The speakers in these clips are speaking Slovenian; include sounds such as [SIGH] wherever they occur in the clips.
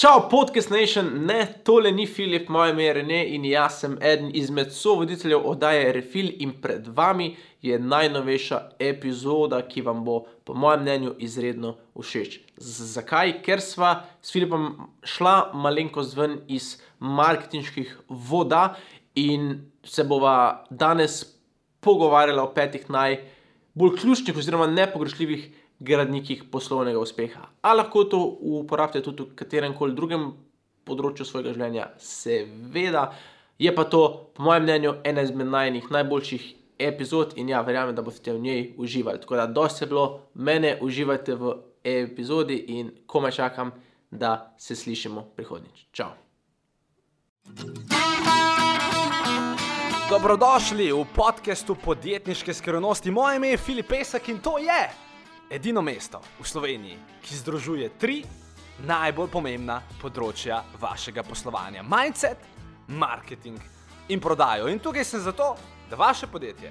Čau, podcast nation, ne, tole ni Filip, moje ime je Rene in jaz sem eden izmed sovoditeljev oddaje Refil in pred vami je najnovejša epizoda, ki vam bo, po mojem mnenju, izredno všeč. Z zakaj? Ker sva s Filipom šla malenkost ven iz marketinških voda in se bova danes pogovarjala o petih najbolj ključnih oziroma nepogrešljivih gradnikih poslovnega uspeha. A lahko to uporabite tudi v katerem koli drugem področju svojega življenja? Seveda, je pa to, po mojem mnenju, ena izmed najnih najboljših epizod in ja, verjamem, da boste v njej uživali. Tako da, dosti je bilo, mene uživajte v epizodi in komaj čakam, da se slišimo prihodnjič. Čau! Dobrodošli v podkastu podjetniške skrivnosti. Moje ime je Filip Pesek in to je edino mesto v Sloveniji, ki združuje tri najbolj pomembna področja vašega poslovanja: mindset, marketing in prodajo. In tukaj sem zato, da vaše podjetje,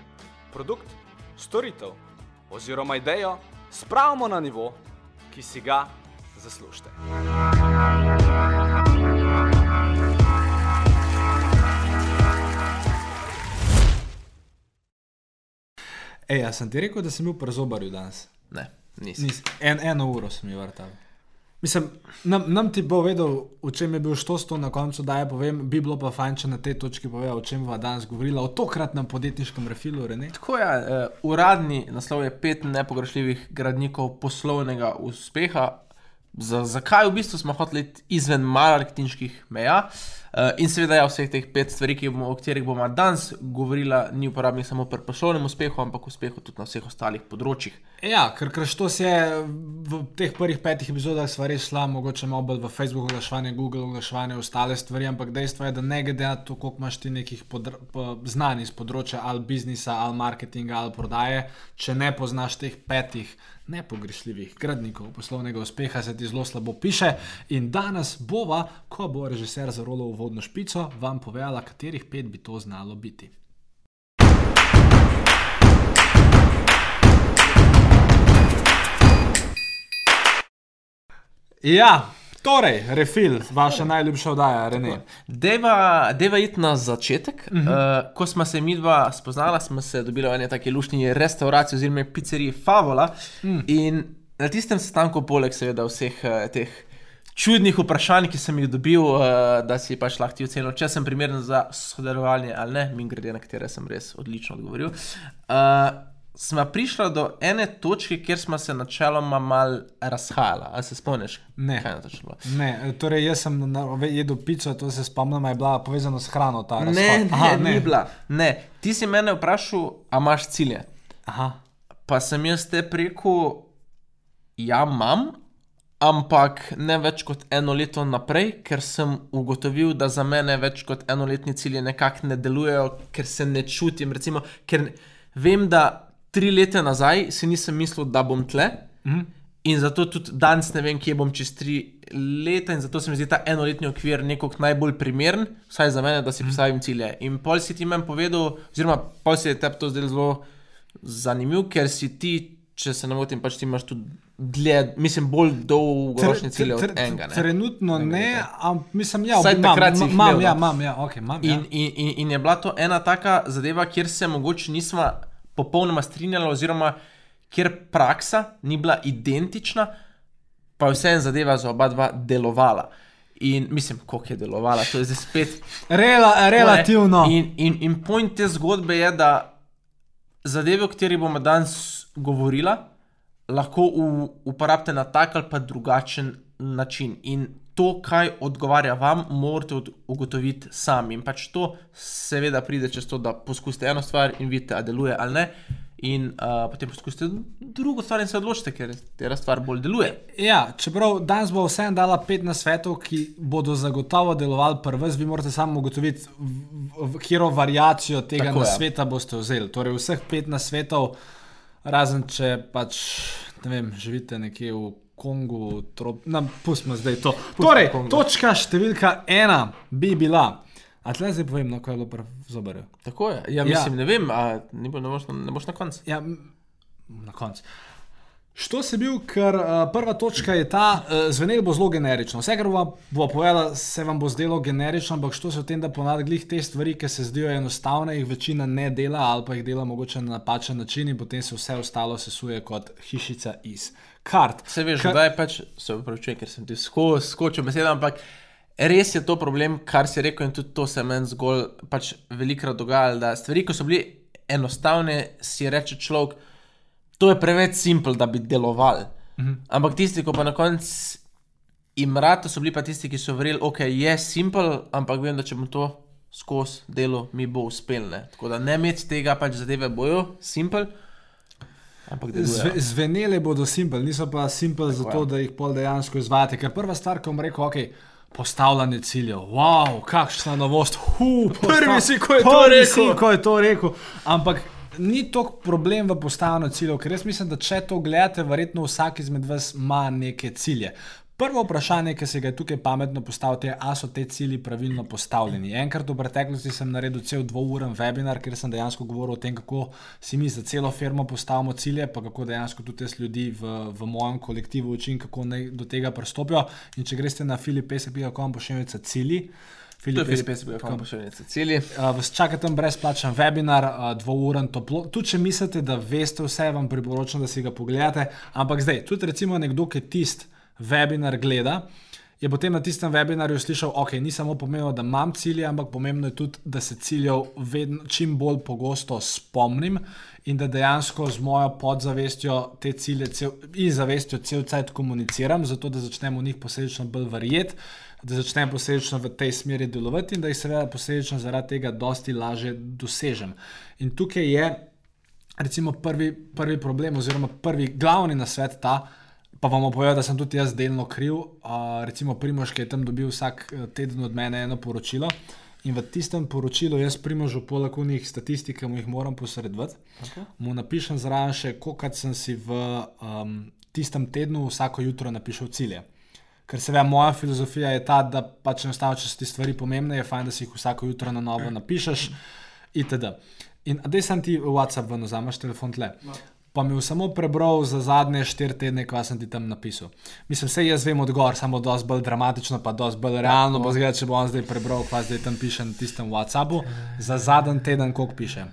produkt, storitev oziroma idejo spravimo na nivo, ki si ga zaslužite. Ej, jaz sem ti rekel, da sem bil pri zobarju danes. Ne, nisem. Nis, en, eno uro sem jih vrtal. Mislim, nam, nam ti bo vedel, v čem je bil štosto na koncu, da je povem, bi bilo pa fajn, če na tej točki pove, o čem bova danes govorila, o tokratnem podjetniškem refilu, Rene. Tako je, uh, uradni naslov je pet nepogrešljivih gradnikov poslovnega uspeha. Za, zakaj v bistvu smo hoteli izven marketinških meja? Uh, in seveda, ja, vseh teh pet stvari, bomo, o katerih bomo danes govorili, ni uporabnih samo pri poslovnem uspehu, ampak uspehu tudi na vseh ostalih področjih. Ja, ker Krštos je v teh prvih petih epizodah stvari šla, mogoče malo bolj v Facebook oglaševanje, Google oglaševanje, ostale stvari, ampak dejstvo je, da ne glede na to, koliko imaš ti nekih znanj iz področja ali biznisa, ali marketinga, ali prodaje, če ne poznaš teh petih nepogrešljivih gradnikov poslovnega uspeha, se ti zelo slabo piše. In danes bova, ko bo režiser zarolil vodno špico, vam povedala, katerih pet bi to znalo biti. Ja, torej, refil, vaša najljubša oddaja, Rene. Deva, deva iti na začetek. Uh -huh. uh, ko smo se mi dva spoznala, smo se dobili v eni taki lušni restavraciji oziroma pizzeriji Favola. Mm. In na tistem sestanku, poleg seveda vseh uh, teh čudnih vprašanj, ki sem jih dobil, uh, da si pač lahko ti ocenil, če sem primeren za sodelovanje ali ne, min grede, na katere sem res odlično odgovoril. Uh, Smo prišli do ene točke, kjer smo se načeloma mal razhajali. Ali se spomniš? Ne. Kaj je točno bilo? Ne, torej jaz sem jedel pico, to se spomnim, a je bila povezana s hrano ta Ne, razhod. ne, Aha, ni bila. Ne. Ti si mene vprašal, a imaš cilje. Aha. Pa sem jaz te rekel, ja, imam, ampak ne več kot eno leto naprej, ker sem ugotovil, da za mene več kot enoletni cilji nekako ne delujejo, ker se ne čutim. Recimo, ker vem, da tri leta nazaj si nisem mislil, da bom tle. Mhm. In zato tudi danes ne vem, kje bom čez tri leta, in zato se mi zdi ta enoletni okvir nekako najbolj primeren, vsaj za mene, da si postavim cilje. In pol si ti meni povedal, oziroma pol si je tebi to zdelo zelo zanimiv, ker si ti, če se ne motim, pač ti imaš tudi dlje, mislim, bolj dolgoročne cilje od enega. ne. Trenutno ne, ampak mislim, ja, Vsaj imam, takrat imam, ja, imam, ja, ok, imam. In, ja. in, in, in je bila to ena taka zadeva, kjer se mogoče nisva popolnoma strinjala, oziroma kjer praksa ni bila identična, pa je vseeno zadeva za oba dva delovala. In mislim, koliko je delovala, to je zdaj spet. Rela, relativno. In, in, in point te zgodbe je, da zadeve, o kateri bomo danes govorili, lahko u- uporabite na tak ali pa drugačen način. In to, kaj odgovarja vam, morate ugotoviti sami. In pač to, seveda, pride čez to, da poskusite eno stvar in vidite, ali deluje ali ne. In uh, potem poskusite drugo stvar in se odločite, ker ta stvar bolj deluje. Ja, čeprav danes bo vseeno dala pet nasvetov, ki bodo zagotovo delovali prvi, vi morate samo ugotoviti, katero variacijo tega Tako je. nasveta boste vzeli. Torej, vseh pet nasvetov, razen če pač ne vem, živite nekje v Kongu, trop... nam pustimo zdaj to. Torej, Kongo. točka številka ena bi bila. A tle zdaj povem, no, kaj je bilo pri zobarju. Tako je. Ja, mislim, ja. ne vem, a ni bilo, ne boš na, ne boš na koncu. Ja, na koncu. Što si bil, ker uh, prva točka je ta, uh, zvenelo bo zelo generično. Vse, kar bo, bo povedala, se vam bo zdelo generično, ampak što se v tem, da ponadglih te stvari, ki se zdijo enostavne, jih večina ne dela ali pa jih dela mogoče na napačen način in potem se vse ostalo sesuje kot hišica iz kart. Se veš, da je pač, se upravičujem, ker sem ti sko, skočil besede, ampak res je to problem, kar si rekel, in tudi to se meni zgolj pač velikrat dogajalo, da stvari, ko so bili enostavne, si reče človek, to je preveč simpel, da bi delovali. Mhm. Ampak tisti, ko pa na koncu jim rata, so bili pa tisti, ki so verjeli, ok, je simpel, ampak vem, da če bomo to skozi delo, mi bo uspel. Ne? Tako da ne imeti tega, pač zadeve bojo, simpel. Ampak Zve, zvenele bodo simpel, niso pa simpel zato, da jih pol dejansko izvajate. Ker prva stvar, ko bom rekel, ok. Postavljanje ciljev, wow, kakšna novost. Hu, Prvi si, ko je to prvi rekel. Si, ko je to rekel. Ampak ni to problem v postavljanju ciljev, ker jaz mislim, da če to gledate, verjetno vsak izmed vas ima neke cilje. Prvo vprašanje, ki se ga je tukaj pametno postaviti, je, ali so te cilji pravilno postavljeni. Enkrat v preteklosti sem naredil cel dvouren webinar, kjer sem dejansko govoril o tem, kako si mi za celo firmo postavimo cilje, pa kako dejansko tudi jaz ljudi v, v mojem kolektivu učim, kako naj do tega pristopijo. In če greste na filipese.com, pošiljate cilji. Je Filip, jaz bi rekel, pošiljnice cilji. Uh, vas čaka tam brezplačen webinar, uh, dvouren toplo. Tudi če mislite, da veste vse, vam priporočam, da si ga pogledate. Ampak zdaj, tudi recimo nekdo, ki tisti webinar gleda, je potem na tistem webinarju slišal, ok, ni samo pomembno, da imam cilje, ampak pomembno je tudi, da se ciljev vedno, čim bolj pogosto spomnim in da dejansko z mojo podzavestjo te cilje cel, in zavestjo cel cajt komuniciram, zato da začnem v njih posledično bolj verjeti da začnem posledično v tej smeri delovati in da jih seveda posledično zaradi tega dosti lažje dosežem. In tukaj je recimo prvi, prvi problem, oziroma prvi glavni nasvet ta, pa vam bom povedal, da sem tudi jaz delno kriv. Uh, recimo Primož, ki je tam dobil vsak eh, teden od mene eno poročilo. In v tistem poročilu jaz primožu poleg unih statistik, ki mu jih moram posredovati, okay. mu napišem zraven še, koliko sem si v um, tistem tednu vsako jutro napišel cilje. Ker se ve, moja filozofija je ta, da pač enostavno, če so ti stvari pomembne, je fajn, da si jih vsako jutro na novo napišeš. Itd. In zdaj sem ti v WhatsApp ven, vzameš telefon tle. Pa mi je samo prebral za zadnje štiri tedne, kva sem ti tam napisal. Mislim, vse jaz vem odgovor, samo dosti bolj dramatično, pa dosti bolj realno. Bo zgled, če bom zdaj prebral, kva zdaj tam piše na tistem WhatsAppu. Za zadnji teden, koliko piše.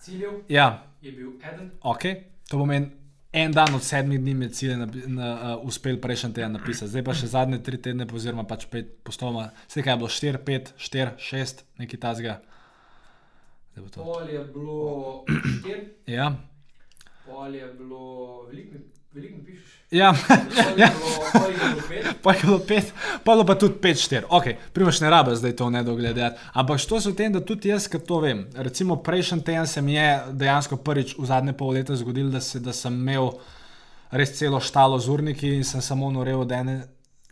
Ciljev Ja, je bil eden, ok, to pomeni. En dan od sedmih dni je cilj na, na, uh, uspel prejšnji teden napisati, zdaj pa še zadnje tri tedne, oziroma pač pet postopoma, vse kaj je bilo, štiri, pet, štiri, šest, nekaj tasga. Zdaj bo to. pol je bilo [CLEARS THROAT] štiri, Ja, veliko, veliko ne pišeš. ja. Pol je bilo, pol je bilo pet, [LAUGHS] pa je bilo pet, pa je bilo pa tudi pet, štiri. Ok, primaš ne rabe zdaj to ne dogledati. Ampak što se v tem, da tudi jaz, ki to vem. Recimo prejšnji teden se mi je dejansko prvič v zadnje pol leta zgodilo, da, se, da sem imel res celo štalo z urniki in sem samo norel od ene.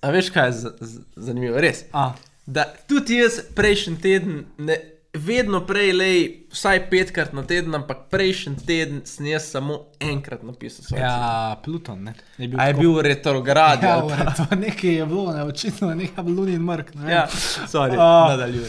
A veš, kaj je z- z- zanimivo? Res. A, Da tudi jaz prejšnji teden, ne, vedno prej lej vsaj petkrat na teden, ampak prejšnji teden sem jaz samo enkrat napisal svoj ja, Pluton, ne. Je bil A je tako- bil retrograd? Ja, to nekaj je bilo, ne, očitno nekaj bil lunin mrk. Ne, ja, sorry, A. nadaljuj.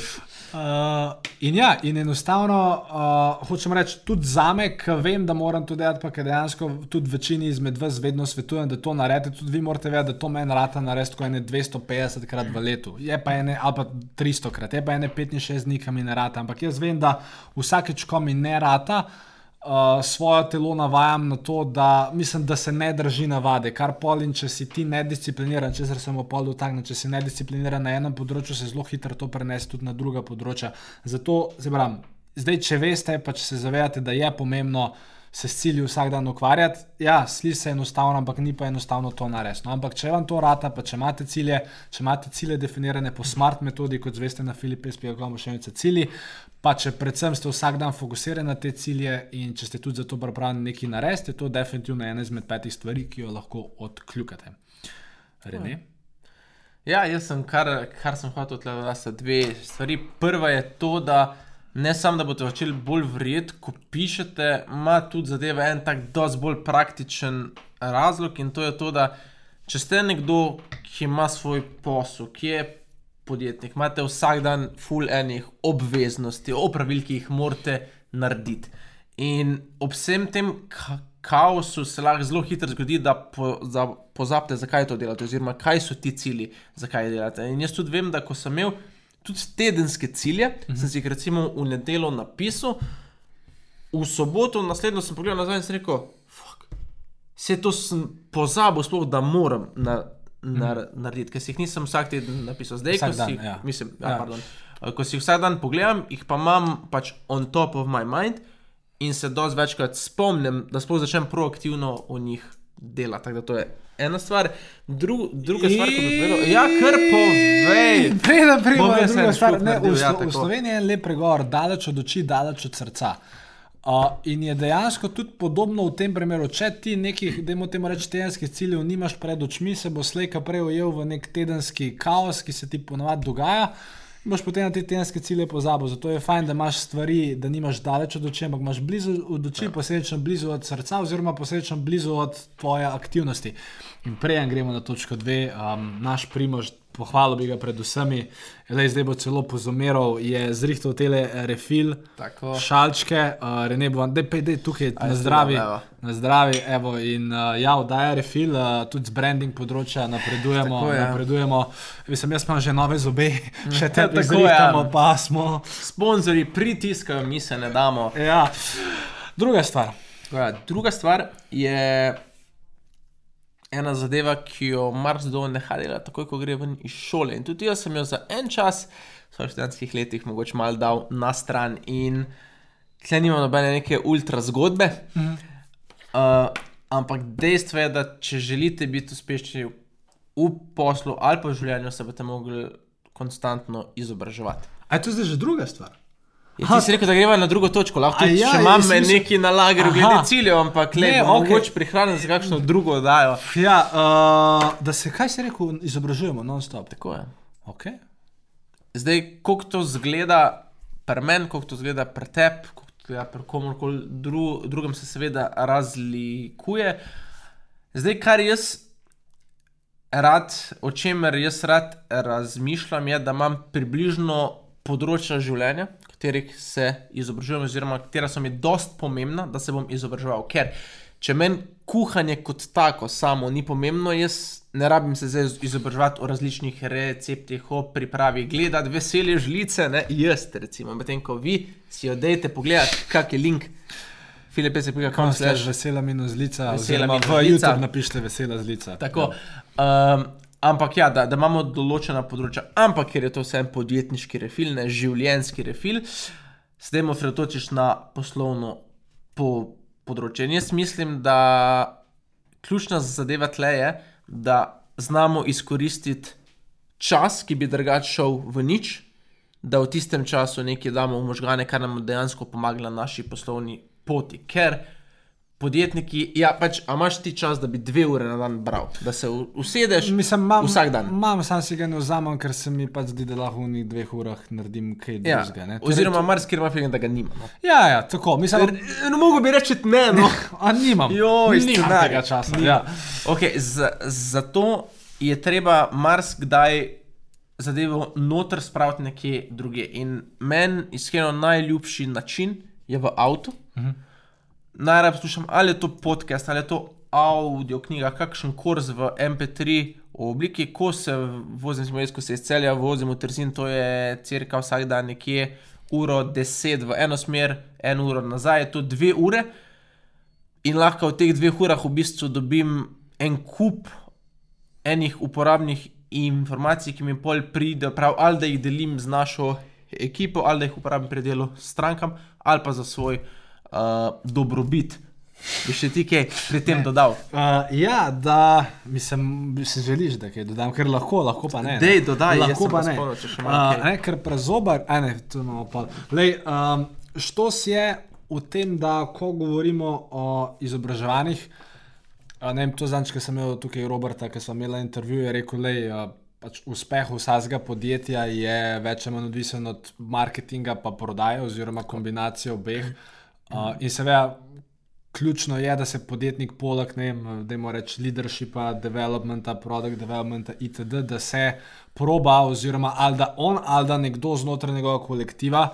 Uh, in ja, in enostavno uh, hočem reči, tudi za me, ki vem, da moram to delati, pa ker dejansko tudi večini izmed vas vedno svetujem, da to naredite. Tudi vi morate vedeti, da to meni rata narediti kot ene 250 krat v letu, je pa ene ali pa 300 krat, je pa ene 65 dni, ki mi ne rata. Ampak jaz vem, da vsakeč, ko mi ne rata. Uh, svoje telo navajam na to, da mislim, da se ne drži navade, kar pol in če si ti nediscipliniran, če se samo pol dotakne, če si nediscipliniran na enem področju, se zelo hitro to prenese tudi na druga področja. Zato, se pravim, zdaj, če veste, pa če se zavedate, da je pomembno se s cilji vsak dan ukvarjati, ja, sliši se enostavno, ampak ni pa enostavno to narediti. No, ampak če vam to rata, pa če imate cilje, če imate cilje definirane po smart metodi, kot zveste na Filipes.com, še nekaj cilji, pa če predvsem ste vsak dan fokusirani na te cilje in če ste tudi za to pripravljeni nekaj narediti, je to definitivno ena izmed petih stvari, ki jo lahko odkljukate. Rene? Ja, jaz sem kar, kar sem hotel odklepati, sta dve stvari. Prva je to, da ne samo, da boste začeli bolj verjeti, ko pišete, ima tudi zadeva en tak dosti bolj praktičen razlog in to je to, da če ste nekdo, ki ima svoj posel, ki je podjetnik, imate vsak dan full enih obveznosti, opravil, ki jih morate narediti. In ob vsem tem, ka- kaosu se lahko zelo hitro zgodi, da, po, da pozabite, zakaj to delate, oziroma kaj so ti cilji, zakaj delate. In jaz tudi vem, da ko sem imel tudi tedenske cilje, -huh. sem si jih recimo v nedeljo napisal, v soboto, naslednjo sem pogledal nazaj in sem rekel, fuck, vse to sem pozabil, sploh da moram. Na, nar- Narediti, ker si jih nisem vsak teden napisal, zdaj, Vsak ko dan, si, ja. mislim, ja, Ja. pardon, ko si jih vsak dan pogledam, jih pa imam pač on top of my mind in se dosti večkrat spomnim, da sploh začnem proaktivno o njih delati. Tako da to je ena stvar. Dru, druga stvar, ki bi povedal, ja, kar povej. [LAUGHS] Preden pridemo na drugo stvar, ne, v, ja, v. Sloveniji je lep pregovor, daleč od oči, daleč od srca. Uh, in je dejansko tudi podobno v tem primeru, če ti nekih, dajmo temu reči, tedenskih ciljev nimaš pred očmi, se bo slejka prej ujel v nek tedenski kaos, ki se ti ponovadi dogaja. in Boš potem na te tedenske cilje pozabil. Zato je fajn, da imaš stvari, da nimaš daleč od oči, ampak imaš blizu od oči, posledično blizu od srca, oziroma posledično blizu od tvoje aktivnosti. In prej gremo na točko dve, um, naš primož, pohvalil bi ga pred vsemi, zdaj bo celo pozumeral, je zrihtal tele refil, Tako. šalčke, uh, Rene bo, da je tukaj Aj, na zdravi. evo. Na zdravi, evo, in uh, ja, da je refil, uh, tudi z branding področja napredujemo. Tako ja. napredujemo. Mislim, jaz imam že nove zobe, [LAUGHS] še te Tako je. zrihtamo, pa smo. Sponzorji pritiskajo, mi se ne damo. Ja. Druga stvar. Ja, druga stvar je ena zadeva, ki jo marsikdo ne dela, takoj ko gre ven iz šole. In tudi jaz sem jo za en čas, v svojih študentskih letih, mogoče malo dal na stran. In tle nimam nobene neke ultra zgodbe. Mm. Uh, ampak dejstvo je, da če želite biti uspešni v poslu ali pa v življenju, se boste mogli konstantno izobraževati. A je to zdaj že druga stvar? Ja, ti si rekel, da greva na drugo točko, lahko tudi ja, ja, imam mislim- neki na lagerju glede ciljev, ampak le, Ne, okej. mogoče prihranim za kakšno drugo oddajo. Ja, uh, da se, kaj si rekel, izobražujemo non-stop. Tako je. Okay. Zdaj, kako to zgleda pri meni, kako to zgleda pri tebi, kako to zgleda pri komorkoli dru, drugem, se seveda razlikuje. Zdaj, kar jaz rad, o čemer jaz rad razmišljam, je, da imam približno področja življenja, katerih se izobražujem, oziroma katera so mi dost pomembna, da se bom izobraževal. Ker če meni kuhanje kot tako samo ni pomembno, jaz ne rabim se zdaj izobraževati o različnih receptih, o pripravi, gledati veselje žlice, ne jaz, recimo, medtem ko vi si jo dejte pogledati, kak je link. Filip, se pika, kam slash slash. vesela minus zlica, Vesela minus v. YouTube napišite vesela zlica. Tako. Um, ampak ja, da, da imamo določena področja, ampak ker je to vse en podjetniški refil, ne življenjski refil, se dajmo osredotočiš na poslovno po področje. In jaz mislim, da ključna zadeva tle je, da znamo izkoristiti čas, ki bi drugače šel v nič, da v tistem času nekaj damo v možgane, kar nam dejansko pomaga na naši poslovni poti. Ker podjetniki, ja, pač, a imaš ti čas, da bi dve ure na dan bral, da se usedeš Mislim, mam, vsak dan. Imam, sam si ga ne vzamem, ker se mi pač zdi, da lahko v njih dveh urah naredim kaj Ja, drugega. Torej, oziroma, marsikaj ima feeling, da ga nima. No. Ja, ja, tako. Mislim, R- No, mogo bi reči ne, no. [LAUGHS] a nimam. Joj, nimam tega časa. Nimam. Ja. Okay, zato je treba marsikdaj zadevo noter spraviti nekje druge. In meni iskreno najljubši način je v avtu. -huh. Najraje poslušam, ali je to podcast, ali je to audio knjiga, kakšen kurs v MP3 obliki, ko se vozim, smo jaz, ko se iz celja vozim v Trzin, to je crka vsak dan nekje uro 10 v eno smer, eno uro nazaj, je to dve ure. In lahko v teh dveh urah v bistvu dobim en kup enih uporabnih informacij, ki mi pol pridejo, prav ali da jih delim z našo ekipo, ali da jih uporabim pri delu strankam, ali pa za svoj uh, dobrobit. Bi še ti kaj pri tem dodal? Uh, ja, da mislim, si želiš, da kaj dodam, ker lahko, lahko pa ne. ne. Dej, dodaj, lahko pa ne. še malo Uh, ne, ker prezobar, a ne, tu imamo pa. Lej, um, štos je v tem, da ko govorimo o izobraževanjih, ne vem, to zanč, ki sem imel tukaj Roberta, ki sem imel intervju, je rekel, lej, uh, pač uspeh vsakega podjetja je več ali manj odvisen od marketinga pa prodaje oziroma kombinacije obeh. Uh, in seveda ključno je, da se podjetnik poleg, ne vem, da reč leadershipa, developmenta, product developmenta itd., da se proba oziroma ali da on ali da nekdo znotraj njegovega kolektiva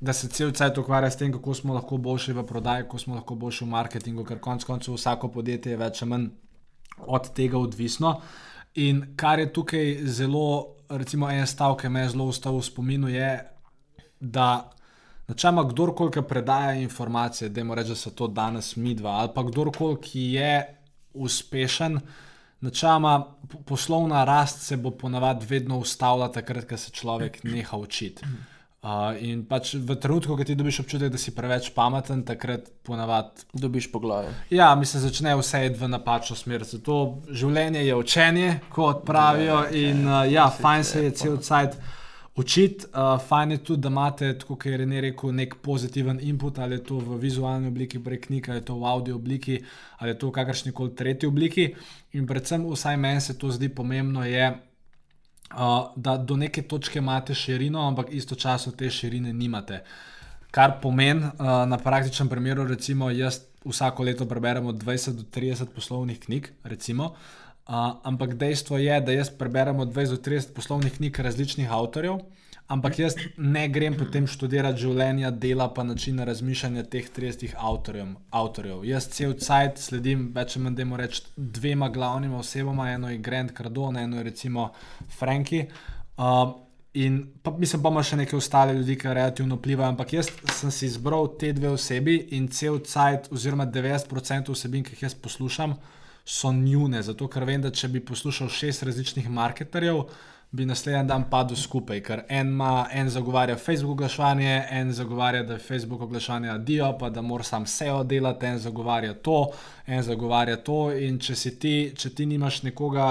da se cel cel ukvarja s tem, kako smo lahko boljši v prodaji, kako smo lahko boljši v marketingu, ker konec koncev vsako podjetje je več ali manj od tega odvisno. In kar je tukaj zelo, recimo, en stavek, ki me je zelo ostal v spominu, je, da načeloma kdorkoli ki predaja informacije, da reče, da so to danes mi dva, ali pa kdorkoli, ki je uspešen. Načeloma po- poslovna rast se bo ponavadi vedno ustavila, takrat, ko se človek neha učiti. Uh, in pač v trenutku, ko ti dobiš občutek, da si preveč pameten, takrat ponavadi Dobiš po glavi. Ja, mislim, začne vse iti v napačno smer. Zato življenje je učenje, kot pravijo. In uh, ja, fajn se je cel cajt učiti. Uh, fajn je tudi, da imate, tako kot je Rene rekel, nek pozitiven input, ali je to v vizualni obliki prek knjig, ali je to v audio obliki, ali je to v kakršni koli tretji obliki. In predvsem, vsaj meni se to zdi pomembno, je. Uh, da do neke točke imate širino, ampak istočasno te širine nimate. Kar pomeni, uh, na praktičnem primeru, recimo, jaz vsako leto preberem od 20 do 30 poslovnih knjig, recimo, uh, ampak dejstvo je, da jaz preberem od 20 do 30 poslovnih knjig različnih avtorjev, ampak jaz ne grem potem študirati življenja, dela pa načina razmišljanja teh 30 avtorjev. avtorjev. Jaz cel cajt sledim več ali manj, da reč, dvema glavnima osebama, eno je Grant Cardone, eno je recimo Franki. Uh, In pa, mislim, pa ima še nekaj ostalih ljudi, ki relativno vplivajo, ampak jaz sem si izbral te dve osebi in cel cajt, oziroma 90% vsebin, ki jih jaz poslušam, so njune. Zato, ker vem, da če bi poslušal šest različnih marketerjev, bi naslednji dan padel skupaj, ker en, ima, en zagovarja Facebook oglaševanje, en zagovarja, da je Facebook oglaševanje adijo, pa da mora sam SEO delati, en zagovarja to, en zagovarja to. In če, ti, če ti nimaš nekoga.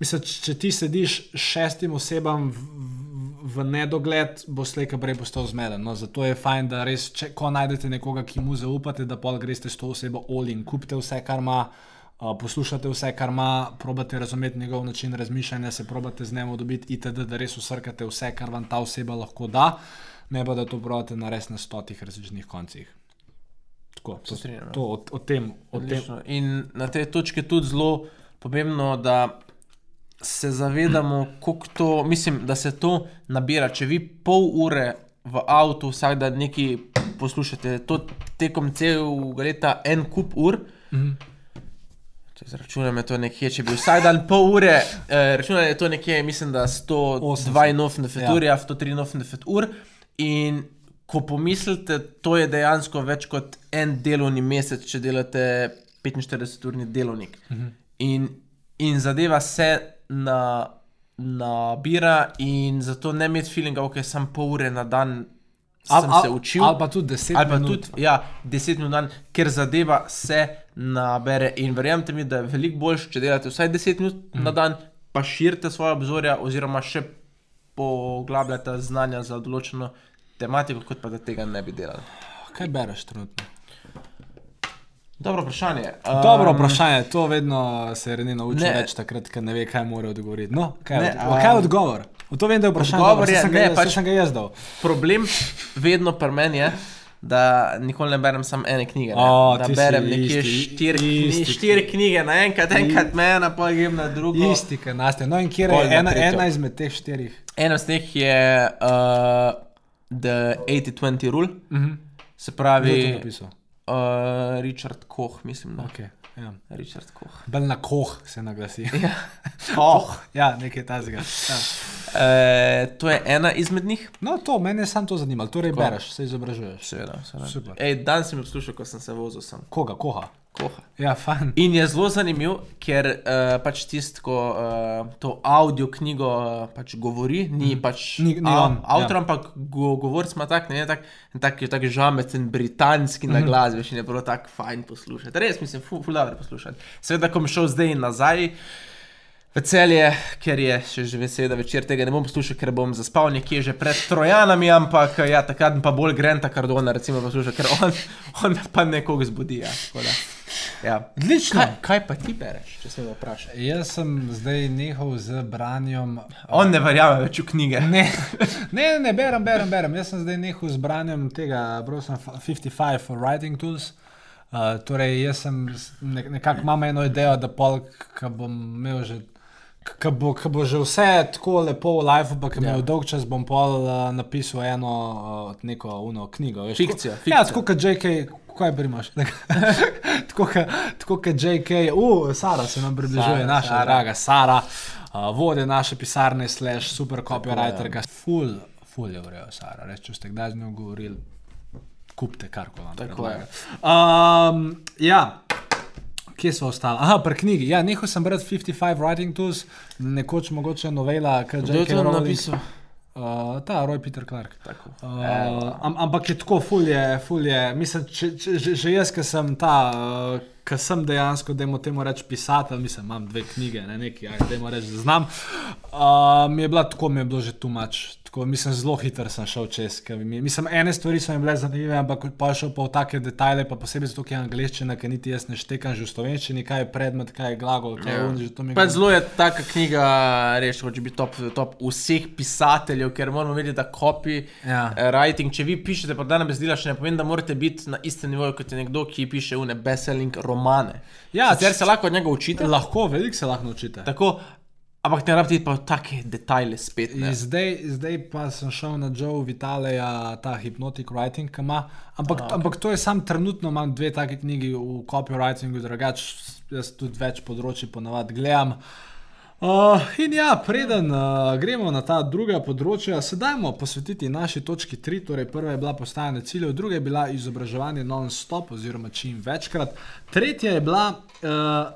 Mislim, če ti sediš šestim osebam v, v, v nedogled, bo slejka prej postal zmeden. No, zato je fajn, da res, če, ko najdete nekoga, ki mu zaupate, da pol greste s to osebo olin, kupite vse, kar ima, poslušate vse, kar ima, probate razumeti njegov način razmišljanja, se probate z njim dobiti, itd., da res usrkate vse, kar vam ta oseba lahko da, ne pa da to probate narediti na stotih različnih koncih. Tako, to, strinjam, ja. to o, o tem. O tem. In na tej točki je tudi zelo pomembno, da se zavedamo, kako to, mislim, da se to nabira. Če vi pol ure v avtu vsak dan nekaj poslušate, to tekom celega leta en kup ur. Mhm. Če Zračunam je to nekje, če bi vsak dan pol ure, eh, računam je to nekje, mislim, da 182 Ja. ur, ja, 183 ur. In ko pomislite, to je dejansko več kot en delovni mesec, če delate 45-urni delovnik. Mhm. In, in zadeva se na, nabira, in zato ne imeti feelinga, okay, sem pol ure na dan. Sem Al- se učil, Ali pa tudi deset ali pa minut. tudi ja, 10 minut dan, ker zadeva se nabere. In verjamete mi, da je veliko boljše, če delate vsaj 10 minut mm. na dan, pa širite svoje obzorja, oziroma še poglabljate znanja za določeno tematiko, kot pa da tega ne bi delali. Kaj bereš trenutno? Dobro vprašanje. Dobro Um, vprašanje, to vedno se Reni nauči ne. več takrat, ker ne ve, kaj mora odgovoriti. No, kaj, Ne, od, kaj je um, odgovor? V to vem, da je vprašanje. odgovor dobro, je, sem ga, ne, jaz- pač- sem ga jaz dal. Problem vedno pri meni je. Da nikoli ne berem samo ene knjige. Ne? O, da berem nekje štiri, kni, štiri knjige naenkrat, enkrat me ena, pa grem na drugo. Isti, kaj naste. No, in kje je na ena, ena izmed teh štirih? Ena od teh je uh, The 80-20 Rule, Mhm. se Kdo je to pravi uh, Richard Koch, mislim. Da. Okay, ja. Richard Koch. Bolj na koh se naglasi. Ja. [LAUGHS] Koch. ja, nekaj tazga. Ja. Uh, to je ena izmed njih. No, to, mene je samo to zanimalo. Torej, Tako. bereš, se izobražuješ. Seveda, seveda. Super. Ej, dan sem jo poslušal, ko sem se vozil sem. Koga, koha? Koha. Ja, fajn. In je zelo zanimiv, ker uh, pač tisto, ko uh, to audio knjigo uh, pač govori, ni pač Ni- ni a- on, avtor, ja. ampak go, govorc ima tak, ne, tak, en tak, je tak žameten, britanski Mhm. na glas, veš, in je bilo tako fajn poslušati. Res mislim, fu, fu dobro poslušati. Seveda, ko bom šel zdaj nazaj. V celje, ker je še že veseda večer, tega ne bom poslušal, ker bom zaspal nekje že pred Trojanami, ampak ja, takrat pa bolj Grenta Cardona, recimo, poslušal, ker on, [LAUGHS] on pa nekoga zbudi. Ja, da. Ja. Odlično. Kaj, kaj pa ti bereš, če se me vprašaš? Jaz sem zdaj nehal z branjem. On ne verjame več v knjige. Ne, ne, ne, berem, berem, berem. Jaz sem zdaj nehal z branjem tega, bral sem fa- 55 for writing tools. Uh, torej, jaz sem s- ne, nekako imam eno idejo, da polk, ko bom imel že Ko bo, bo že vse tako lepo v life, pa ki mi Ja. je dolg čas, bom pol uh, napisal eno uh, neko uno knjigo. Veš, Fikcijo, tako- Ja, fikcijo. tako kot JK, kaj primaš? [LAUGHS] tako kot- JK, uh, Sara se nam približuje, Sara, naša Sara. Draga Sara, uh, vode naše pisarne, slash super copywriterka. Ful, ful je vrejo, Sara. Reč, če ste kdaj z njo govorili, kupite karkoli. vam Tako predlaga. Um, ja. Kje smo ostali? Aha, pri knjigi. Ja, nehal sem brati 55 Writing Tools, nekoč mogoče novela, ki Kdo je to napisal? Uh, ta Roy Peter Clark. Tako. Uh, am, ampak je tako, fulje, fulje. Mislim, če, če, že, jaz, ki sem ta, uh, ki sem dejansko, da temu reči pisatelj, mislim, imam dve knjige, ne nekaj, da jim reči, da znam. Uh, mi je bila tako, mi je bilo že tumač. Tako, mislim, zelo hitro sem šel čez. Mi, mislim, ene stvari so mi bile zanimive, ampak pa šel pa v take detajle, pa posebej zato, ker je angliščina, ker niti jaz ne štekam že v slovenščini, kaj je predmet, kaj je glagol. Kaj je Ja. un, že to Pač zelo je taka knjiga, res, če bi top, top vseh pisateljev, ker moramo vedeti, da copy Ja. eh, writing, če vi pišete pa dane besedila, še ne pomeni, da morate biti na istem nivoju kot je nekdo, ki piše une bestselling romane. Ja, Sicer se lahko od njega učite, Lahko, veliko se lahko naučite. tako, ampak ne rabite pa take detajle spet. Ne. Zdaj, zdaj pa sem šel na Joe Vitaleja, ta Hypnotic Writing, ki ima. Ampak, A, okay. ampak to je sam trenutno, imam dve take knjigi v copywritingu, drugače jaz tudi več področji ponavadi gledam. Uh, in ja, preden uh, gremo na ta druga področja, se dajmo posvetiti naši točki 3. Torej, prva je bila postajanje ciljev, druga je bila izobraževanje non-stop, oziroma čim večkrat, tretja je bila, uh,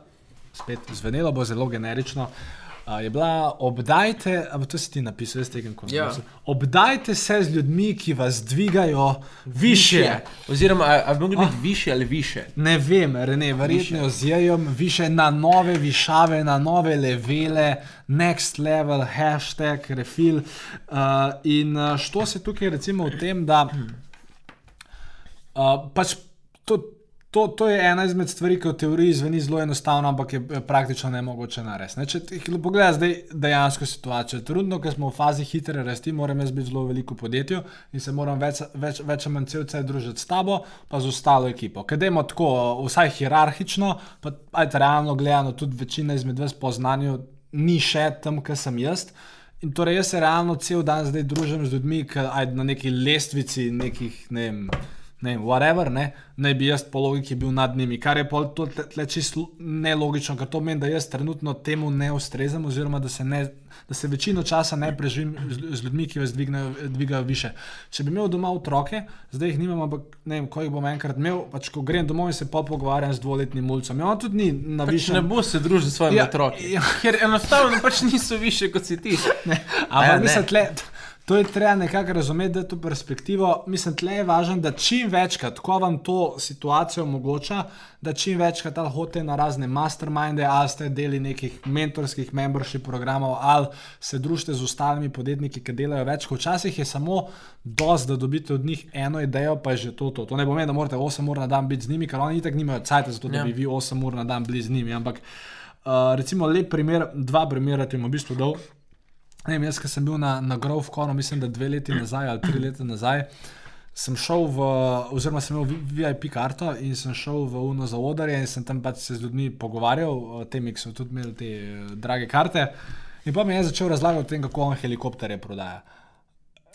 spet zvenelo bo zelo generično, uh, je bila obdajte, ampak to si ti napisal, jaz tega ne Ja. znam. Obdajte se z ljudmi, ki vas dvigajo više. Oziroma, a, a bi mogli biti više ali više? Ne vem, Rene, verjetno jejem više na nove višave, na nove levele, next level, hashtag, refill. Uh, in uh, što se tukaj recimo v tem, da uh, pač to, to, to je ena izmed stvari, ki v teoriji zveni zelo enostavno, ampak je praktično ne mogoče narediti. ne. Če ti pogledaš zdaj dejansko situacijo, trudno, ker smo v fazi hitre rasti, moram jaz biti zelo veliko podjetju in se moram več, več, več ali manj cel cel družiti s tabo, pa z ostalo ekipo. Ker dajmo tako, vsaj hierarhično, pa ajte realno gledano, tudi večina izmed vas po znanju ni še tam, kjer sem jaz. In torej jaz se realno cel dan zdaj družim z ljudmi, ki ajde na neki lestvici, nekih, ne vem, ne whatever, ne, naj bi jaz po logiki bil nad njimi, kar je pol to tle, čisto nelogično, ker to pomeni, da jaz trenutno temu ne ustrezam, oziroma da se, ne, da se večino časa ne preživim z, z ljudmi, ki vas dvignejo, dvigajo više. Če bi imel doma otroke, zdaj jih nimam, ampak ne vem, ko jih bom enkrat imel, pač ko grem domov in se pa pogovarjam z dvoletnim mulcem. Ja, on tudi ni na Pač višjem. ne bo se družil s svojimi Ja, otroki. ja. Ker enostavno pač niso više kot si ti. Ampak Ja, mislim, ne. tle, to je treba nekako razumeti, da je to perspektivo. Mislim, tle je važno, da čim večkrat, ko vam to situacijo omogoča, da čim večkrat ali hote na razne masterminde, ali ste deli nekih mentorskih membership programov, ali se družite z ostalimi podjetniki, ki delajo več. Včasih je samo dosti, da dobite od njih eno idejo, pa je že to. To, to ne pomeni, da morate 8 ur na dan biti z njimi, ker oni itak nimajo cajt za to, da Ja. bi vi 8 ur na dan bili z njimi. Ampak uh, recimo lep primer, dva primera ti bom v bistvu dal. Ne vem, jaz, ki sem bil na, na Grovkonu, mislim, da dve leti nazaj ali tri leta nazaj, sem šel v, oziroma sem imel vi- VIP karto in sem šel v Uno za odarje in sem tam pač se z ljudmi pogovarjal, o tem, ki so tudi imeli te eh, drage karte. In pa mi je začel razlagati o tem, kako on helikopterje prodaja.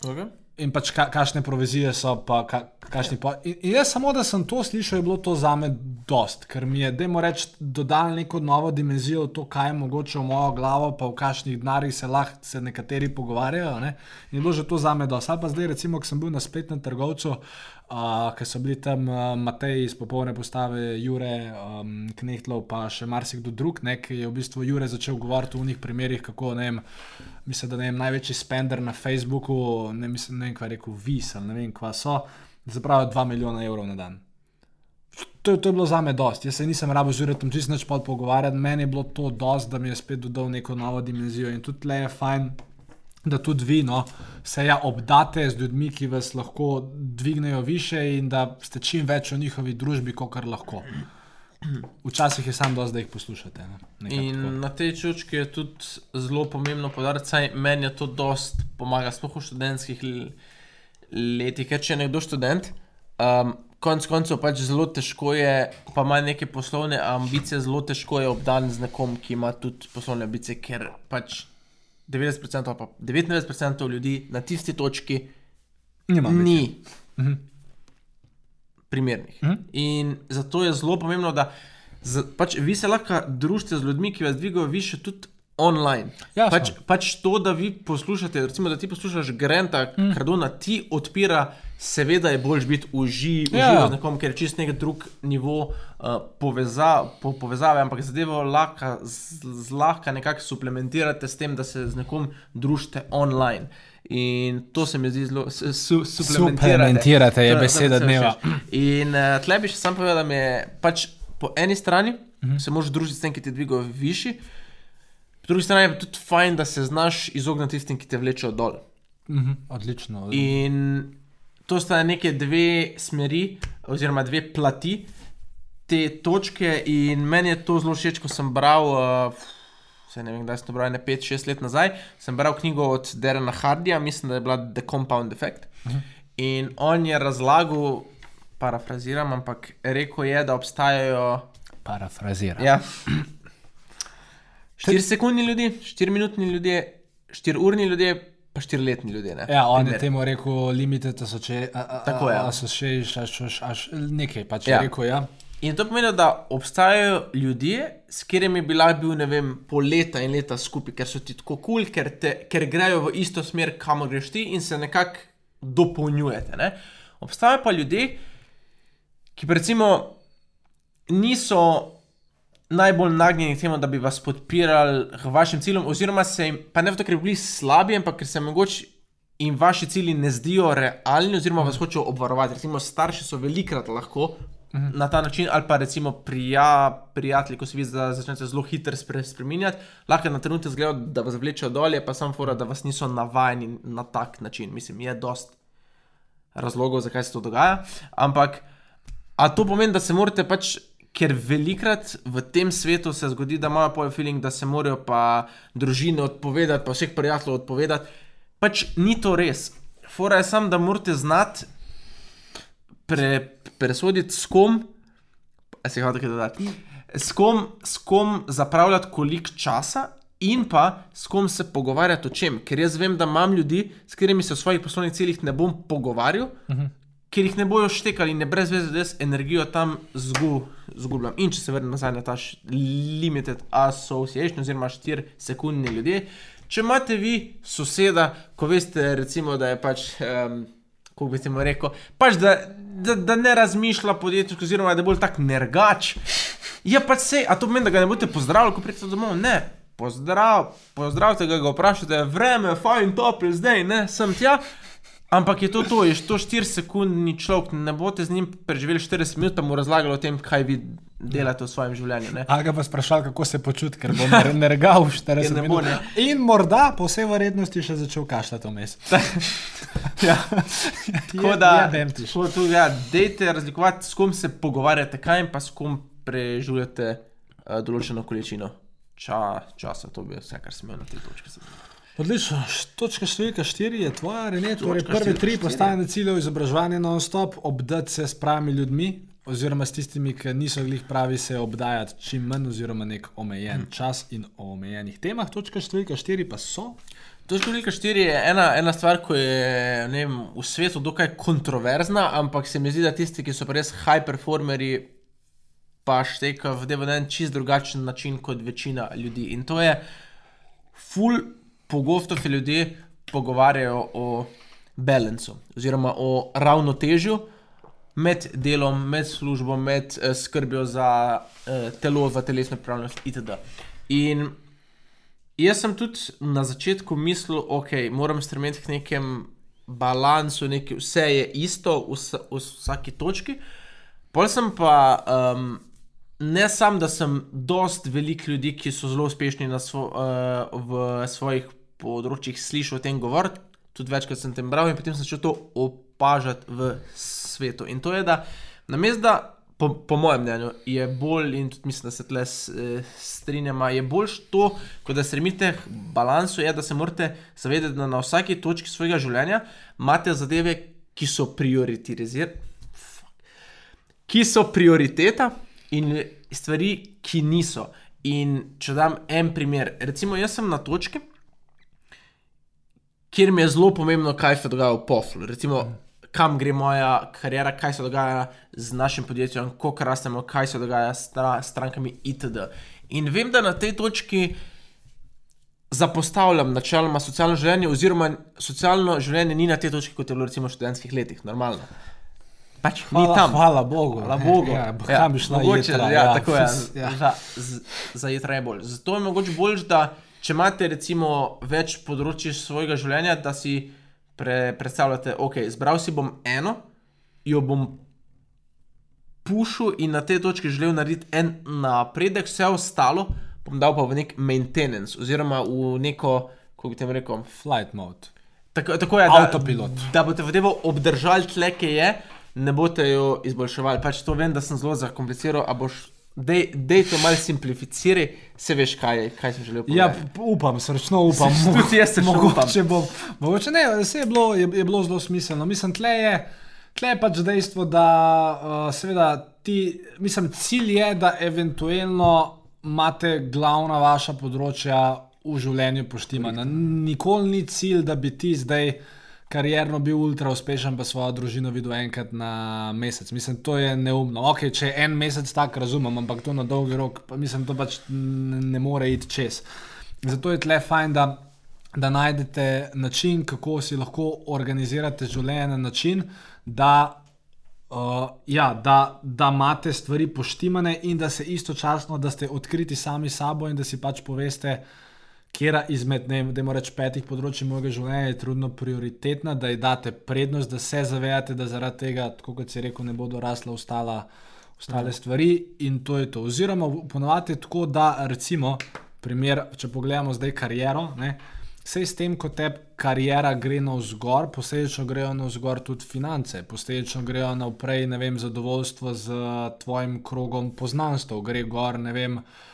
Okay. In pač ka, kakšne provizije so, pa ka, kakšni pa. In, in jaz samo, da sem to slišal, je bilo to za me dost, ker mi je, da mu reči, dodal neko novo dimenzijo, v to, kaj je mogoče v mojo glavo, pa v kakšnih denarjih se lahko se nekateri pogovarjajo. Ne? In je bilo že to za me dost. Ali pa zdaj, recimo, ko sem bil na spletnem trgovcu, uh, ker so bili tam uh, Matej iz popolne postave, Jure, um, Knehtlov, pa še marsikdo drug, ne, ki je v bistvu Jure začel govoriti o njih primerih, kako ne vem. Mislim, da je največji spender na Facebooku, ne, mislim, ne vem, kaj rekel, vis ali ne vem, kva so, zapravijo 2 milijona evrov na dan. To, to je bilo za me dosti. Jaz se nisem rabo z Juretom čist nič pod pogovarjati, meni je bilo to dosti, da mi je spet dodal neko novo dimenzijo in tudi le je fajn. Da tudi vi no, se ja obdate z ljudmi, ki vas lahko dvignejo više, in da ste čim več v njihovi družbi, kot kar lahko. Včasih je samo dosti, da jih poslušate. Nekako In tako. na tej točki je tudi zelo pomembno podariti, saj meni je to dost pomaga, sploh v študentskih letih. Ker če je nekdo študent, um, konec koncev pač zelo težko je, pa ima neke poslovne ambicije, zelo težko je obdan z nekom, ki ima tudi poslovne ambicije, ker pač 90% ali pa 99% ljudi na tisti točki Nima ambicije. ni Mhm. primernih. Mhm. In zato je zelo pomembno, da z, pač vi se lahko družite z ljudmi, ki vas dvigajo više tudi online. Jasno. Pač, pač to, da vi poslušate, recimo, da ti poslušaš Granta, mm. Cardona, ti odpira, seveda je bolj biti v živi Ja. z nekom, ker je čist nek drug nivo uh, poveza, po, povezave, ampak zadevo lahko zlahka nekako suplementirate s tem, da se z nekom družite online. In to se mi zdi zelo su, su, suplementirate. Suplementirate je beseda dneva. In uh, tle bi še sam povedal, da me je pač po eni strani uh -huh. se moraš družiti s tem, ki te dvigajo višji, po drugi strani je tudi fajn, da se znaš izogniti tistim, ki te vlečejo dol. Mhm, Odlično. In to sta neke dve smeri, oziroma dve plati te točke, in meni je to zelo všeč, ko sem bral. Uh, Vse ne vem, kdaj sem to bral, ne 5-6 let nazaj. Sem bral knjigo od Derena Hardija, mislim, da je bila The Compound Effect. In on je razlagal, parafraziram, ampak rekel je, da obstajajo Parafraziram. ja, 4 sekundni ljudje, 4 minutni ljudje, 4 urni ljudje, pa 4 letni ljudje. Ne? Ja, on je Primer. temu rekel, limited association. Tako je, ja. Association, až, až, až, nekaj pač Ja. ja. rekel, ja. In to pomeni, da obstajajo ljudje, s katerimi bi lahko bil, ne vem, pol leta in leta skupaj, ker so ti tako kul, cool, ker, te- ker grejo v isto smer, kamor greš ti in se nekako dopolnjujete. Ne? Obstajajo pa ljudje, ki recimo niso najbolj nagnjeni k temu, da bi vas podpirali k vašim ciljem, oziroma se jim, pa ne zato, ker bi bili slabi, ampak ker se mogoče in vaši cilji ne zdijo realni, oziroma vas hočejo obvarovati. Recimo, starši so velikrat lahko na ta način, ali pa recimo prija, prijatelji, ko se vi za- začnete zelo hitro spre, spremenjati, lahko na trenutek zgledajo, da vas vlečejo dol, je pa sam fora, da vas niso navajeni na tak način. Mislim, je dost razlogov, zakaj se to dogaja. Ampak, a to pomeni, da se morate pač. Ker velikrat v tem svetu se zgodi, da imajo pol feeling, da se morajo pa družine odpovedati, pa vseh prijateljev odpovedati. Pač ni to res. Fora je samo, da morate znati pre, presoditi, s kom, se hoče kaj dodati, s kom, s kom zapravljati koliko časa. In pa s kom se pogovarjati o čem. Ker jaz vem, da imam ljudi, s katerimi se v svojih poslovnih ciljih ne bom pogovarjal, uh -huh. Ker jih ne bojo štekali ne brez veze, da jaz energijo tam zgu, zgubljam. In če se vrnem nazaj na ta š- limited association, oziroma 4 sekundni ljudje, če imate vi soseda, ko veste, recimo, da je pač. Um, Kako bi ti mu rekel, pač da, da, da ne razmišlja podjetniško, oziroma da je bolj tak nergač. Ja, pač se, a to pomeni, da ga ne boste pozdravili, ko pridete domov? Ne, pozdrav, pozdravite ga, ga vprašajte, vreme, fajn, topel, zdaj, ne, sem tja. Ampak je to to, je to 4 sekundni človek, ne boste z njim preživeli 40 minut, mu razlagali o tem, kaj vi delate v svojem življenju. Ne? A ga pa sprašval, kako se počuti, ker bo ner- nergal 40 [LAUGHS] Ja, ne bo, minut. ne. In morda, po vsej verjetnosti, še začel kašljati vmes. [LAUGHS] Ja. Tako da, je demtiš. tako tu, ja, dejte razlikovati, s kom se pogovarjate, kaj in pa s kom preživljate uh, določeno količino ča, časa. To bi vse, kar sem imel na tej točki. Odlično. Točka številka 4 je tvoja, Rene. Torej, Točka prve tri štiri. postavljene cilje v izobraževanju non-stop, obdati se s pravimi ljudmi, oziroma s tistimi, ki niso glih pravi, se obdajati čim manj, oziroma nek omejen Hm. čas in o omejenih temah. Točka številka 4 pa so. Točka številka 4 je ena, ena stvar, ki je ne vem, v svetu dokaj kontroverzna, ampak se mi zdi, da tisti, ki so res high performerji, pa štekajo v na en čist drugačen način kot večina ljudi. In to je, ful pogosto se ljudje pogovarjajo o balancu, oziroma o ravnotežju med delom, med službo, med eh, skrbjo za eh, telo, za telesno pripravljenost itd. In Jaz sem tudi na začetku mislil, da okay, moram stremeti k nekem balansu, nekaj, vse je isto v, v vsaki točki. Pol sem pa, um, ne samo, da sem dost velik ljudi, ki so zelo uspešni svo, uh, v svojih področjih, slišal o tem govoriti, tudi večkrat sem tem bral in potem sem začel to opažati v svetu. In to je, da namesto da po, po mojem mnenju, je bolj, in tudi mislim, da se tle eh, strinjamo, je bolj to, kot da stremite k balansu, je, da se morate zavedati, da na vsaki točki svojega življenja imate zadeve, ki so prioritizirane. ki so prioriteta, in stvari, ki niso. In če dam en primer, recimo, jaz sem na točki, kjer mi je zelo pomembno, kaj se dogaja v poslu. Recimo, kam gre moja karjera, kaj se dogaja z našim podjetjem, kako rastemo, kaj se dogaja s stra- strankami itd. In vem, da na tej točki zapostavljam načeloma socialno življenje, oziroma socialno življenje ni na tej točki, kot je bilo recimo v študentskih letih, normalno. Pač ni Hvala, tam. hvala Bogu. Hvala. Bogu. Ja, ja, kam bi šla mogoče, jetra, ja, tako je. ja. Za, za jetra je bolj. Zato je mogoče bolj, da če imate recimo več področji svojega življenja, da si pre, predstavljate, ok, zbral si bom eno, jo bom pušil in na tej točki želel narediti en napredek, vse ostalo bom dal pa v nek maintenance, oziroma v neko, kako bi tem rekel, Flight mode. Tako, tako je, da. Da boste zadevo obdržali tle, ki je, ne boste jo izboljševali. Pač to vem, da sem zelo zakompliciral, a boš. Dej, dej to malo simplificiraj, se veš, kaj, kaj sem želel Ja, povedati. p- upam, srčno upam. Tudi jaz srčno mogoče Bo, mogoče ne, vse je bilo, je, je bilo zelo smiselno. Mislim, tle je, tle je pač dejstvo, da uh, seveda ti, mislim, cilj je, da eventualno imate glavna vaša področja v življenju poštimana. Nikoli ni cilj, da bi ti zdaj karjerno bil ultra uspešen, pa svojo družino videl enkrat na mesec. Mislim, to je neumno. Ok, če je en mesec tak, razumem, ampak to na dolgi rok, pa mislim, to pač ne more iti čez. Zato je tle fajn, da, da najdete način, kako si lahko organizirate življenje na način, da, uh, ja, da, da imate stvari poštimane in da se istočasno, da ste odkriti sami sabo in da si pač poveste, kera izmed, ne vem, reč, petih področji mojega življenja je trudno prioritetna, da ji date prednost, da se zavedate, da zaradi tega, tako kot si rekel, ne bodo rasla ostala. Ostale stvari in to je to. Oziroma, ponovadi je tako, da recimo, primer, če pogledamo zdaj kariero, ne, Sej s tem, ko te karijera gre navzgor, posledično grejo navzgor tudi finance, posledično grejo naprej, ne vem, zadovoljstvo z tvojim krogom poznanstv, gre gor, ne vem, uh,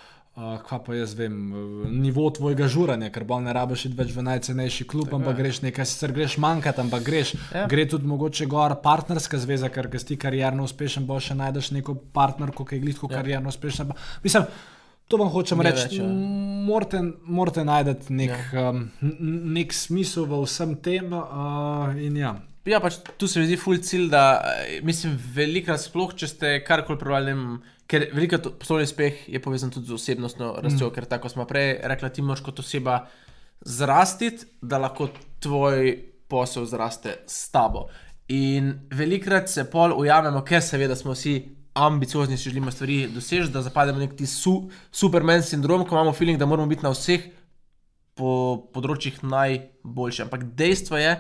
kaj pa jaz vem, uh, nivo tvojega žuranja, ker bolj ne rabiš iti več v najcenejši klub, ampak greš nekaj, sicer greš manjkati, ampak greš. Ja. Gre tudi mogoče gor partnerska zveza, ker si ti karjerno uspešen, bo še najdeš neko partnerko, ki je glitko Ja. karjerno uspešna. Mislim, to vam hočem Ne reči. več, ja. Morate, morate najti nek, ja. um, nek smisel v vsem tem. Uh, in ja. Ja, pač tu se mi zdi ful cilj, da eh, mislim, velikrat sploh, če ste karkoli vem, ker veliko poslovni uspeh je povezan tudi z osebnostno rastjo, mm. ker tako smo prej rekli, ti moraš kot oseba zrastiti, da lahko tvoj posel zraste s tabo. In velikrat se pol ujamemo, ker seveda smo vsi ambiciozni, si želimo stvari doseči, da zapademo v nek ti su, superman sindrom, ko imamo feeling, da moramo biti na vseh po področjih najboljši. Ampak dejstvo je,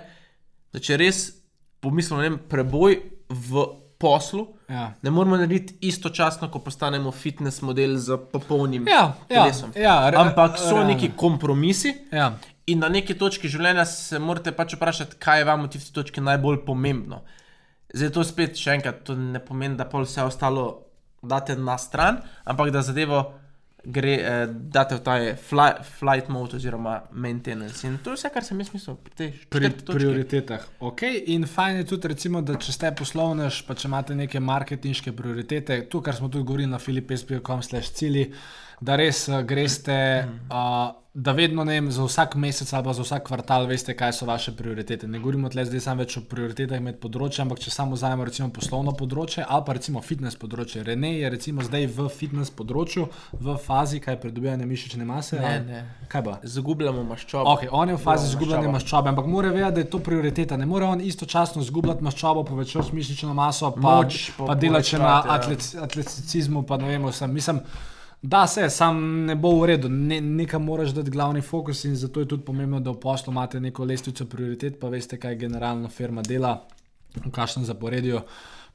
da če res pomislimo na preboj v poslu, Ja. ne moramo narediti istočasno, ko postanemo fitness model z popolnim Ja, ja, telesom. ja, re- Ampak so realno. neki kompromisi. Ja. In na neki točki življenja se morate pač vprašati, kaj je vam v tisti točki najbolj pomembno. Zdaj to spet še enkrat, to ne pomeni, da pol vse ostalo date na stran, ampak da zadevo gre, eh, date v ta fly, flight mode oziroma maintenance. In to je vse, kar sem jaz mislil pri tej Pri točki. prioritetah. Okay. In fajn je tudi, recimo, da če ste poslovnež, pa če imate neke marketinške prioritete, tu, kar smo tudi govorili na filipes.com/slash cilji, da res uh, greste, uh, da vedno ne vem, za vsak mesec ali za vsak kvartal veste, kaj so vaše prioritete. Ne govorimo tle zdaj samo več o prioritetah med področji, ampak če samo vzamemo recimo poslovno področje ali pa recimo fitness področje. Rene je recimo zdaj v fitness področju, v fazi, kaj pridobivanja mišične mase. Ne, ali- ne. Kaj pa? Zagubljamo maščobo. Okay, on je v fazi Zgubljamo maščobo. maščobe, ampak mora vedeti, da je to prioriteta. Ne more on istočasno izgubljati maščobo, povečati mišično maso, pa, Moč pa delati še na povečevati, ja. atlet, atleticizmu. Pa ne vem, vsem. Mislim, da se, sam ne bo v redu, ne, nekam moraš dati glavni fokus in zato je tudi pomembno, da v poslu imate neko lestvico prioritet, pa veste, kaj generalna firma dela, v kakšnem zaporedju.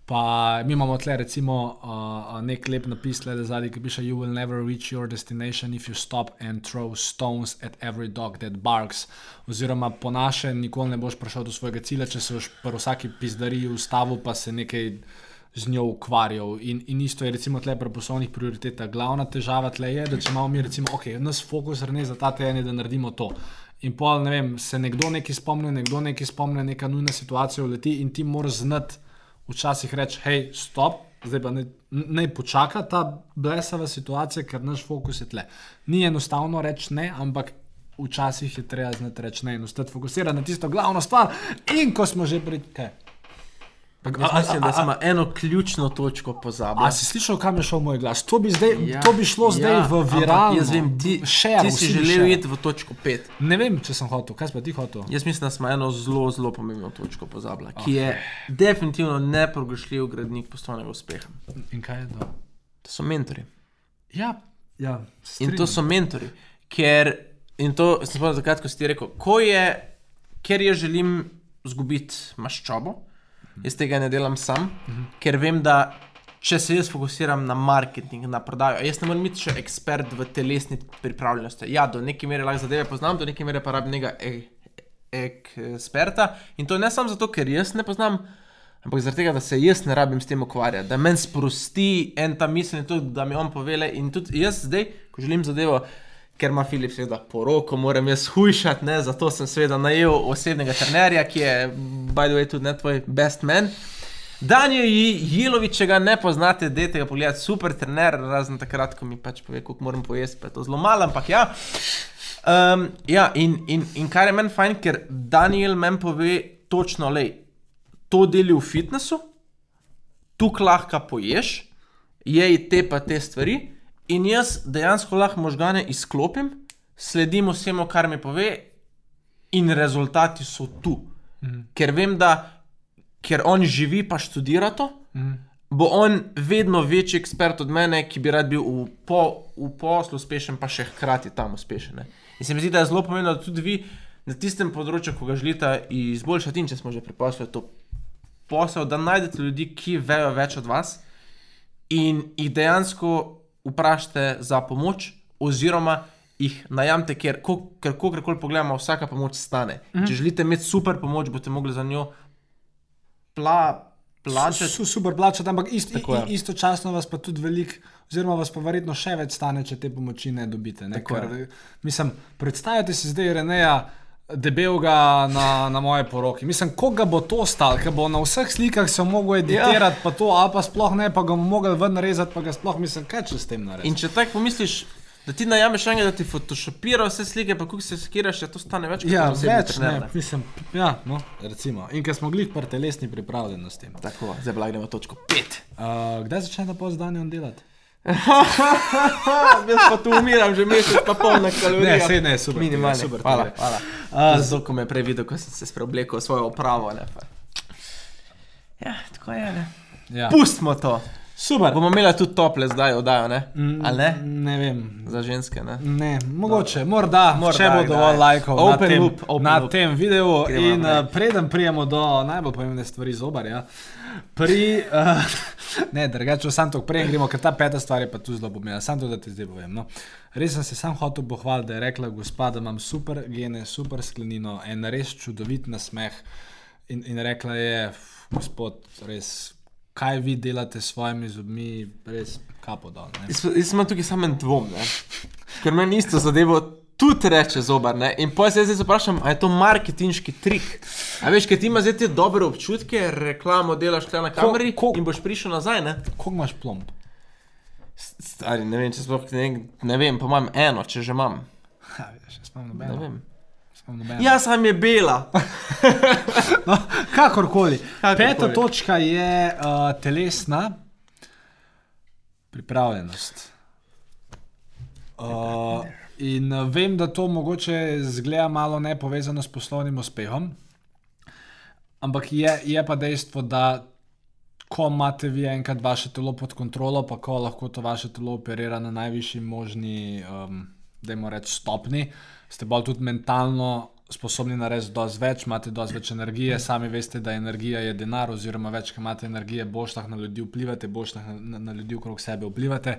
Pa mi imamo tle recimo uh, nek lep napis, le zadnji, ki piše: You will never reach your destination if you stop and throw stones at every dog that barks. Oziroma, po naše, nikoli ne boš prišel do svojega cilja, če se boš pri vsaki pizdariji ustavil, pa se nekaj z njo ukvarjal. In, in isto je recimo tle pri poslovnih prioritetah. Glavna težava tle je, da če imamo mi recimo, ok, nas fokus rne za ta teden, je, da naredimo to. In pol, ne vem, se nekdo nekaj spomni, nekdo nekaj spomni, neka nujna situacija uleti in ti moraš znati včasih reči, hej, stop, zdaj pa ne, ne počaka ta blesava situacija, ker naš fokus je tle. Ni enostavno reči ne, ampak včasih je treba znati reči ne in ostati fokusiran na tisto glavno stvar. In ko smo že pri. Kaj? Jaz mislim, da smo eno ključno točko pozabili. A si slišal, kam je šel moj glas? To bi, zdaj, Ja, ja, to bi šlo zdaj ja, ja, v ampak viralno. Jaz vem, ti, share, ti si želel iti v točko 5. Ne vem, če sem hotel. Kaj pa ti hotel? Jaz mislim, da smo eno zelo, zelo pomembno točko pozabili, ki je definitivno nepogrešljiv gradnik poslovnega uspeha. In kaj je to? To so mentori. Ja, ja. In to so mentori. Ker, in to sem spomnil, zakaj ko si ti rekel, ko je, ker jaz želim izgubiti maščobo, jaz tega ne delam sam, ker vem, da če se jaz fokusiram na marketing, na prodajo, jaz ne morem biti še ekspert v telesni pripravljenosti. Ja, do neke mere lahko zadeve poznam, do neke mere pa rabim nekega e- eksperta. In to ne samo zato, ker jaz ne poznam. Ampak zaradi tega, da se jaz ne rabim s tem ukvarjati, da meni sprosti en ta misel in tudi, da mi on povele. In tudi jaz zdaj, ko želim zadevo, ker ima Filip seveda poroko, moram jaz hujšati, ne? zato sem seveda najel osebnega trenerja, ki je, by the way, tudi ne tvoj best man. Daniel Jilovič, če ga ne poznate, dajte ga pogledati, super trener, razen takrat, ko mi pač pove, koliko moram pojesti, pa je to zelo malo, ampak ja. Um, ja, in, in, in kar je meni fajn, ker Daniel meni pove točno, le, to deli v fitnessu, tukaj lahko poješ, jej te pa te stvari, in jaz dejansko lahko možgane izklopim, sledim vsemu, kar mi pove, in rezultati so tu. Mm. Ker vem, da ker on živi, pa študira to, mm. bo on vedno večji ekspert od mene, ki bi rad bil v, po, v poslu uspešen, pa še hkrati tam uspešen. Ne. In se mi zdi, da je zelo pomembno, da tudi vi na tistem področju, ko ga želite izboljšati, in če smo že pri poslu, je to posel, da najdete ljudi, ki vejo več od vas in jih dejansko vprašate za pomoč, oziroma jih najamete, ker kakorkoli pogledamo, vsaka pomoč stane. Mm -hmm. Če želite imeti super pomoč, boste mogli za njo pla, plačati. Su, super plačati, ampak ist, Tako i, istočasno vas pa tudi veliko, oziroma vas pa verjetno še več stane, če te pomoči ne dobite. Ne? Tako. Ker, mislim, predstavljajte si zdaj Reneja. Debelega na, na moje poroki. Mislim, koga bo to stalo, ker bo na vseh slikah se mogel editirati, ja. pa to, a pa sploh ne, pa ga bomo mogli ven rezati, pa ga sploh mislim, kaj če s tem naredi. In če tako pomisliš, da ti najameš enega, da ti photoshopira vse slike, pa kako se skiraš, ja, to stane več kot Ja, več trener, ne, mislim, ja, no, recimo. In ker smo glih pri telesni pripravljenosti. Tako, zdaj pa gremo točko 5. Uh, kdaj začne ta pol z danjem delati? [LAUGHS] Jaz pa tu umiram, že mesec pa pol na kalorije. Ne, sej ne, super, Minimalno. super, hvala, super. hvala. A, Zato, ko me je prej videl, ko sem se spreoblekel v svojo opravo. Ne, pa. ja, tako je. Ne. Ja. Pustimo to. Super. Bomo imeli tudi tople zdaj, oddajo, ne? Ali ne? Ne vem. Za ženske, ne? Ne, mogoče, morda, Morda če bo dovolj lajkov na, Open tem, loop, open na loop. tem videu. Gremo In naprej. uh, preden prijemo do najbolj pomembne stvari zobarja, pri, uh, [LAUGHS] ne, drugače, sam to prej gremo, ker ta peta stvar je pa tu zelo pomembna. Sam to, da ti zdaj povem. No. Res sem se sam hotel pohvaliti, da je rekla gospa, da imam super gene, super sklenino, en res čudovit nasmeh. In, in rekla je, "F, gospod, res, kaj vi delate s svojimi zobmi, res kapo dol. ne." Jaz, jaz imam tukaj samo en dvom, ne? ker meni isto zadevo tudi reče zobar. Ne? In pa se zdaj vprašam, ali je to marketinški trik. A veš, ker ti imaš zdaj te dobre občutke, reklamo delaš tukaj na kameri ko- in boš prišel nazaj. Ne? Koliko imaš plomb? Stari, ne vem, če sploh ne, ne vem, pa imam eno, če že imam. Ha, veš, jaz imam Ne nobeno. vem. Jaz. Ja, sam je bela. [LAUGHS] No, kakorkoli. Kakorkoli. Peta točka je uh, telesna pripravljenost. Uh, in uh, vem, da to mogoče zgleda malo nepovezano s poslovnim uspehom, ampak je, je pa dejstvo, da ko imate vi enkrat vaše telo pod kontrolo, pa ko lahko to vaše telo operira na najvišji možni, um, da jim reč, stopni, ste bolj tudi mentalno sposobni narediti dosti več, imate dosti več energije, sami veste, da energija je denar, oziroma več, ko imate energije, boš lahko na ljudi vplivate, boš lahko na, na, na ljudi okrog sebe vplivate.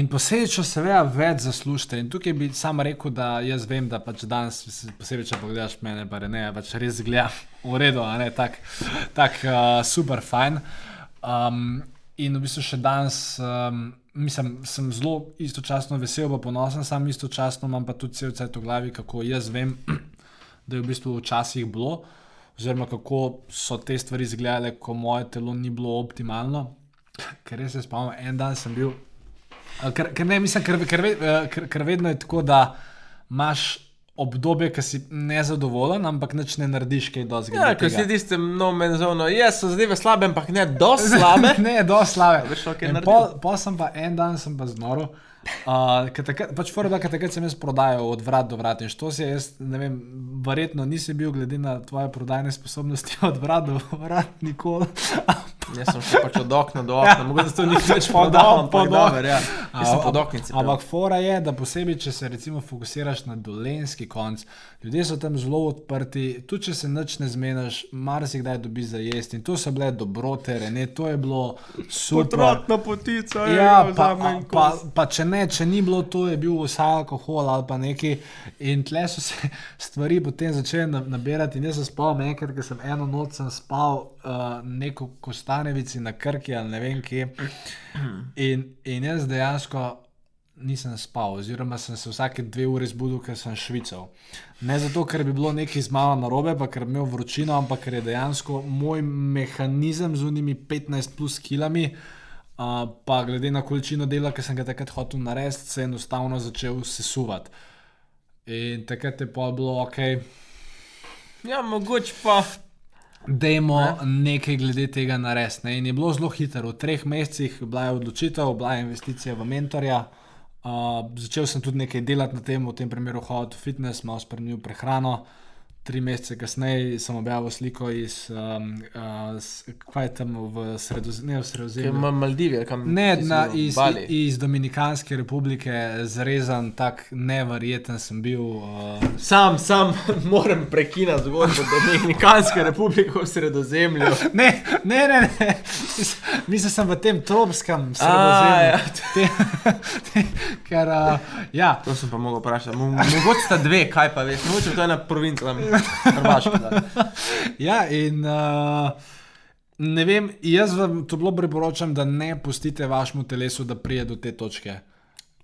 In posledično seveda več zaslužite. In tukaj bi sam rekel, da jaz vem, da pač danes, posebej če pogledaš mene, pa ne, pač res gleda v redu, a ne tak, tak uh, super fajn. Um, in v bistvu še danes, um, mislim, sem zelo istočasno vesel, pa ponosen, sam istočasno imam pa tudi cel cel v glavi, kako jaz vem, [CLEARS THROAT] da je v bistvu včasih bilo, oziroma kako so te stvari izgledale, ko moje telo ni bilo optimalno. [CLEARS THROAT] ker res se spomnim, en dan sem bil. Ker, ker, ne, mislim, ker, ker, eh, ker, ker vedno je tako, da imaš obdobje, ki si nezadovoljen, ampak nič ne narediš, kaj dosti. Ja, ko si tiste no menzono, jaz so zadeve slabe, ampak ne dosti slabe. [LAUGHS] ne, do naredil? pol, pol sem pa en dan sem pa znoro. Uh, takrat, pač fora, da takrat sem jaz prodajal od vrat do vrat in što si jaz, ne vem, verjetno nisi bil glede na tvoje prodajne sposobnosti [LAUGHS] od vrat do vrat nikoli. Jaz sem šel pač od okna do okna, mogoče to ni več Pod podal, ok- ampak pod ok- dobro, ja. A-. Ampak fora je, da posebej, če se recimo fokusiraš na dolenski konc, ljudje so tam zelo odprti, tudi če se nič ne zmeniš, marsikdaj dobiš za jesti in to so bile dobrote, ne, to je bilo super. Potratna potica, Ja, evo, pa, vzamem pa, pa če ne, če ni bilo to, je bil vsaj alkohol ali pa neki. In tle so se [LAUGHS] stvari potem začele na- nabirati. Jaz se spomnim, enkrat, ko sem eno noč sem spal uh, neko kostanevici na Krki ali ne vem kje. In, in jaz dejansko nisem spal, oziroma sem se vsake dve uri zbudil, ker sem švical. Ne zato, ker bi bilo nekaj z mano narobe, pa ker bi imel vročino, ampak ker je dejansko moj mehanizem z unimi 15 plus kilami. Uh, pa glede na količino dela, ki sem ga takrat hotel narediti, se je enostavno začel sesuvati. In takrat je pa bilo ok, Ja, mogoče pa. Dajmo ne? nekaj glede tega narediti. ne. In je bilo zelo hitro. V treh mesecih bila je odločitev, bila je investicija v mentorja. Uh, začel sem tudi nekaj delati na tem, v tem primeru hoditi v fitness, malo spremenil prehrano. Tri mesece kasneje sem objavil sliko iz, um, uh, s- kaj je tam v sredozemlju. Ker Sredozemlju. ima Maldive, kam Ne, na, iz, Bali. iz Dominikanske republike, zrezan, tako neverjeten sem bil. Uh, Sam, sam [LAUGHS] moram prekiniti zgodbo Dominikanske republike v sredozemlju. [LAUGHS] Ne, ne, ne, ne. Mis- Mislim, sem v tem tropskem ja. sredozemlju. Te- te- Ker, uh, ja, To sem pa mogel vprašati. Mo- Mogoče sta dve, kaj pa veš, mogoče to je ena provinca, Hrvaška. [LAUGHS] ja, in uh, ne vem, jaz vam to bilo priporočam, da ne pustite vašemu telesu, da prije do te točke.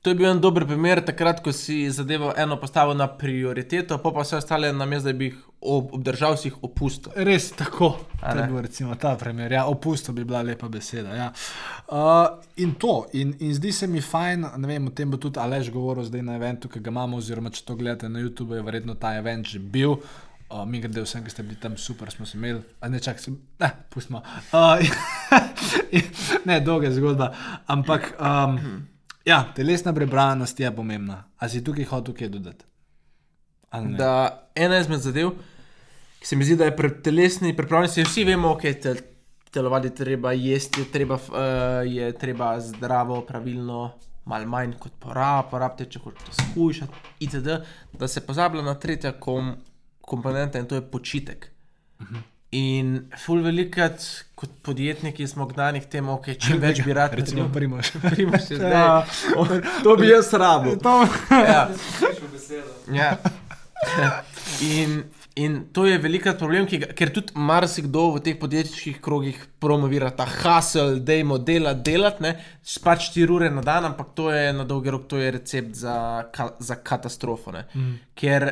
To je bil en dober primer, takrat, ko si zadevo eno postavil na prioriteto, pa pa vse ostale na mestu, da bi jih ob, obdržal, si jih opustil. Res tako. To je bil recimo ta primer. Ja, opusto bi bila lepa beseda. Ja. Uh, in to, in, in zdi se mi fajn, ne vem, o tem bo tudi Alež govoril zdaj na eventu, ki ga imamo, oziroma če to gledate na YouTube, je verjetno ta event že bil. Uh, mi grede vsem, ki ste bili tam super, smo se imeli, a ne čak, sem, ne, pustimo. Uh, [LAUGHS] ne, dolga je zgodba. Ampak, um, ja, telesna prebranost je pomembna. A si tukaj hotel kaj dodati? Da ena izmed zadev, ki se mi zdi, da je pri telesni pripravljenosti, vsi vemo, ok, te, telovadi treba jesti, je treba, uh, je treba zdravo, pravilno, malo manj kot porab, porabite, če hočete skušati, itd. Da se pozablja na tretja kom, komponenta in to je počitek. In ful velikrat kot podjetniki smo gnani k temu, ok, čim [LAUGHS] več bi rad Recimo, naredil. primoš. [LAUGHS] Primož je [LAUGHS] zdaj. Ja. O, to bi jaz rabil. To, Ja. Slišal besedo. Ja. In, in to je velikrat problem, ki ga, ker tudi marsikdo v teh podjetniških krogih promovira ta hustle, da jim dela delati, ne, pač 4 ure na dan, ampak to je na dolgi rok, to je recept za, ka, za katastrofo. Mm. Ker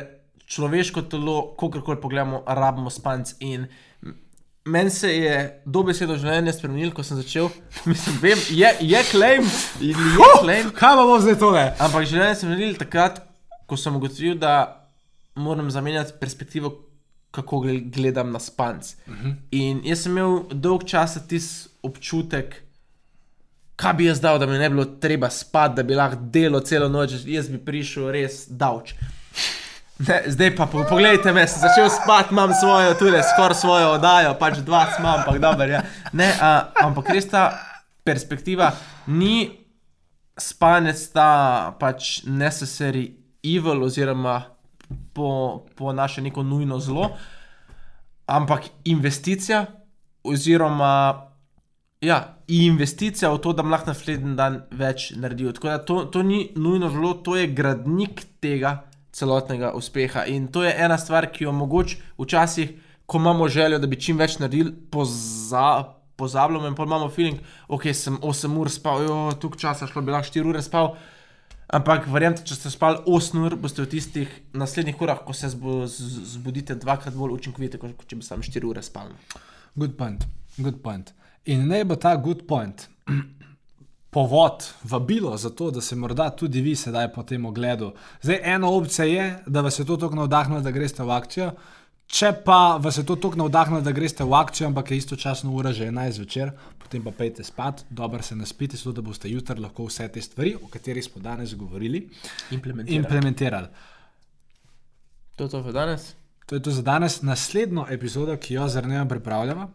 človeško telo, kakorkoli pogledamo, rabimo spanc. In meni se je dobesedno življenje spremenilo, ko sem začel. Mislim, vem, je, je claim, je claim. kaj pa bo zdaj tole? Ampak življenje sem naredil takrat, ko sem ugotovil, da moram zamenjati perspektivo, kako gle- gledam na spanc. Uh -huh. In jaz sem imel dolg čas tisti občutek, kaj bi jaz dal, da mi ne bi bilo treba spati, da bi lahko delo celo noč, jaz bi prišel res davč. Ne, zdaj pa po- poglejte me, sem začel spati, imam svojo, tudi skoraj svojo oddajo, pač dva smo, ampak dobro. Ja. Ne, a, ampak res ta perspektiva ni spanec, ta pač necessary evil, oziroma po, po naše neko nujno zlo, ampak investicija, oziroma ja, investicija v to, da lahko naslednji dan več naredil. Tako da to, to ni nujno zlo, to je gradnik tega celotnega uspeha. In to je ena stvar, ki jo mogoče včasih, ko imamo željo, da bi čim več naredili, poza, pozabljamo in pa imamo feeling, ok, sem 8 ur spal, jo, tukaj časa šlo, bi lahko 4 ure spal. Ampak, verjamete, če ste spali 8 ur, boste v tistih naslednjih urah, ko se zbo, z- zbudite, dvakrat bolj učinkoviti, kot če bi samo 4 ure spali. Good point, good point. In naj bo ta good point povod, vabilo za to, da se morda tudi vi sedaj po tem ogledu. Zdaj, ena opcija je, da vas je to tako navdahnilo, da greste v akcijo. Če pa vas je to tako navdahnilo, da greste v akcijo, ampak je istočasno ura že 11 zvečer, potem pa pejte spat, dobro se naspite, zato da boste jutri lahko vse te stvari, o katerih smo danes govorili, Implementirali. implementirali. To je to za danes. To je to za danes. Naslednjo epizodo, ki jo zrnejo pripravljamo,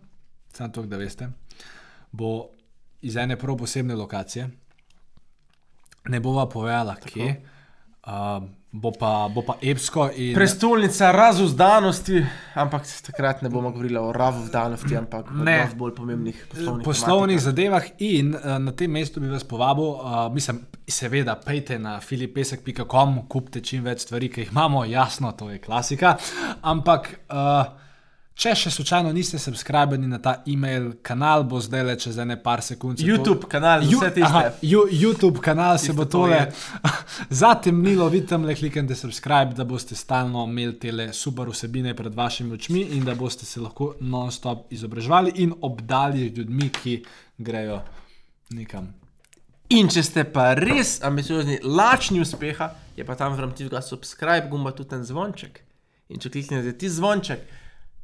samo to, da veste, bo iz ene prav posebne lokacije. Ne bova povedala, kje. Uh, bo, pa, bo pa epsko. In... Prestolnica razuzdanosti, ampak takrat ne bomo govorili o razuzdanosti, ampak o Ne. dosti bolj pomembnih poslovnih, poslovnih zadevah, in uh, na tem mestu bi vas povabil, uh, mislim, seveda, pejte na filipesek.com, kupite čim več stvari, ki jih imamo, jasno, to je klasika. Ampak, uh, če še slučajno niste subskrbeni na ta e-mail kanal, bo zdaj le čez ene par sekund. se to- YouTube kanal, Ju- vse tiste. aha, Ju, YouTube kanal se bo to tole [LAUGHS] zatemnilo, vidite, le kliknite subscribe, da boste stalno imeli te super vsebine pred vašimi očmi in da boste se lahko non-stop izobraževali in obdali ljudmi, ki grejo nekam. In če ste pa res ambiciozni, lačni uspeha, je pa tam vrem tistega subscribe gumba tudi ten zvonček. In če kliknete ti zvonček,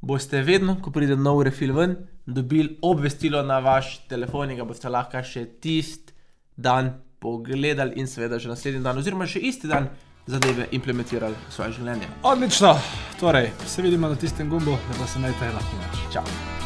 boste vedno, ko pride nov refil ven, dobili obvestilo na vaš telefon in ga boste lahko še tisti dan pogledali in seveda že naslednji dan, oziroma še isti dan zadeve implementirali v svoje življenje. Odlično, torej se vidimo na tistem gumbu, da pa se naj te lahko več. Čau!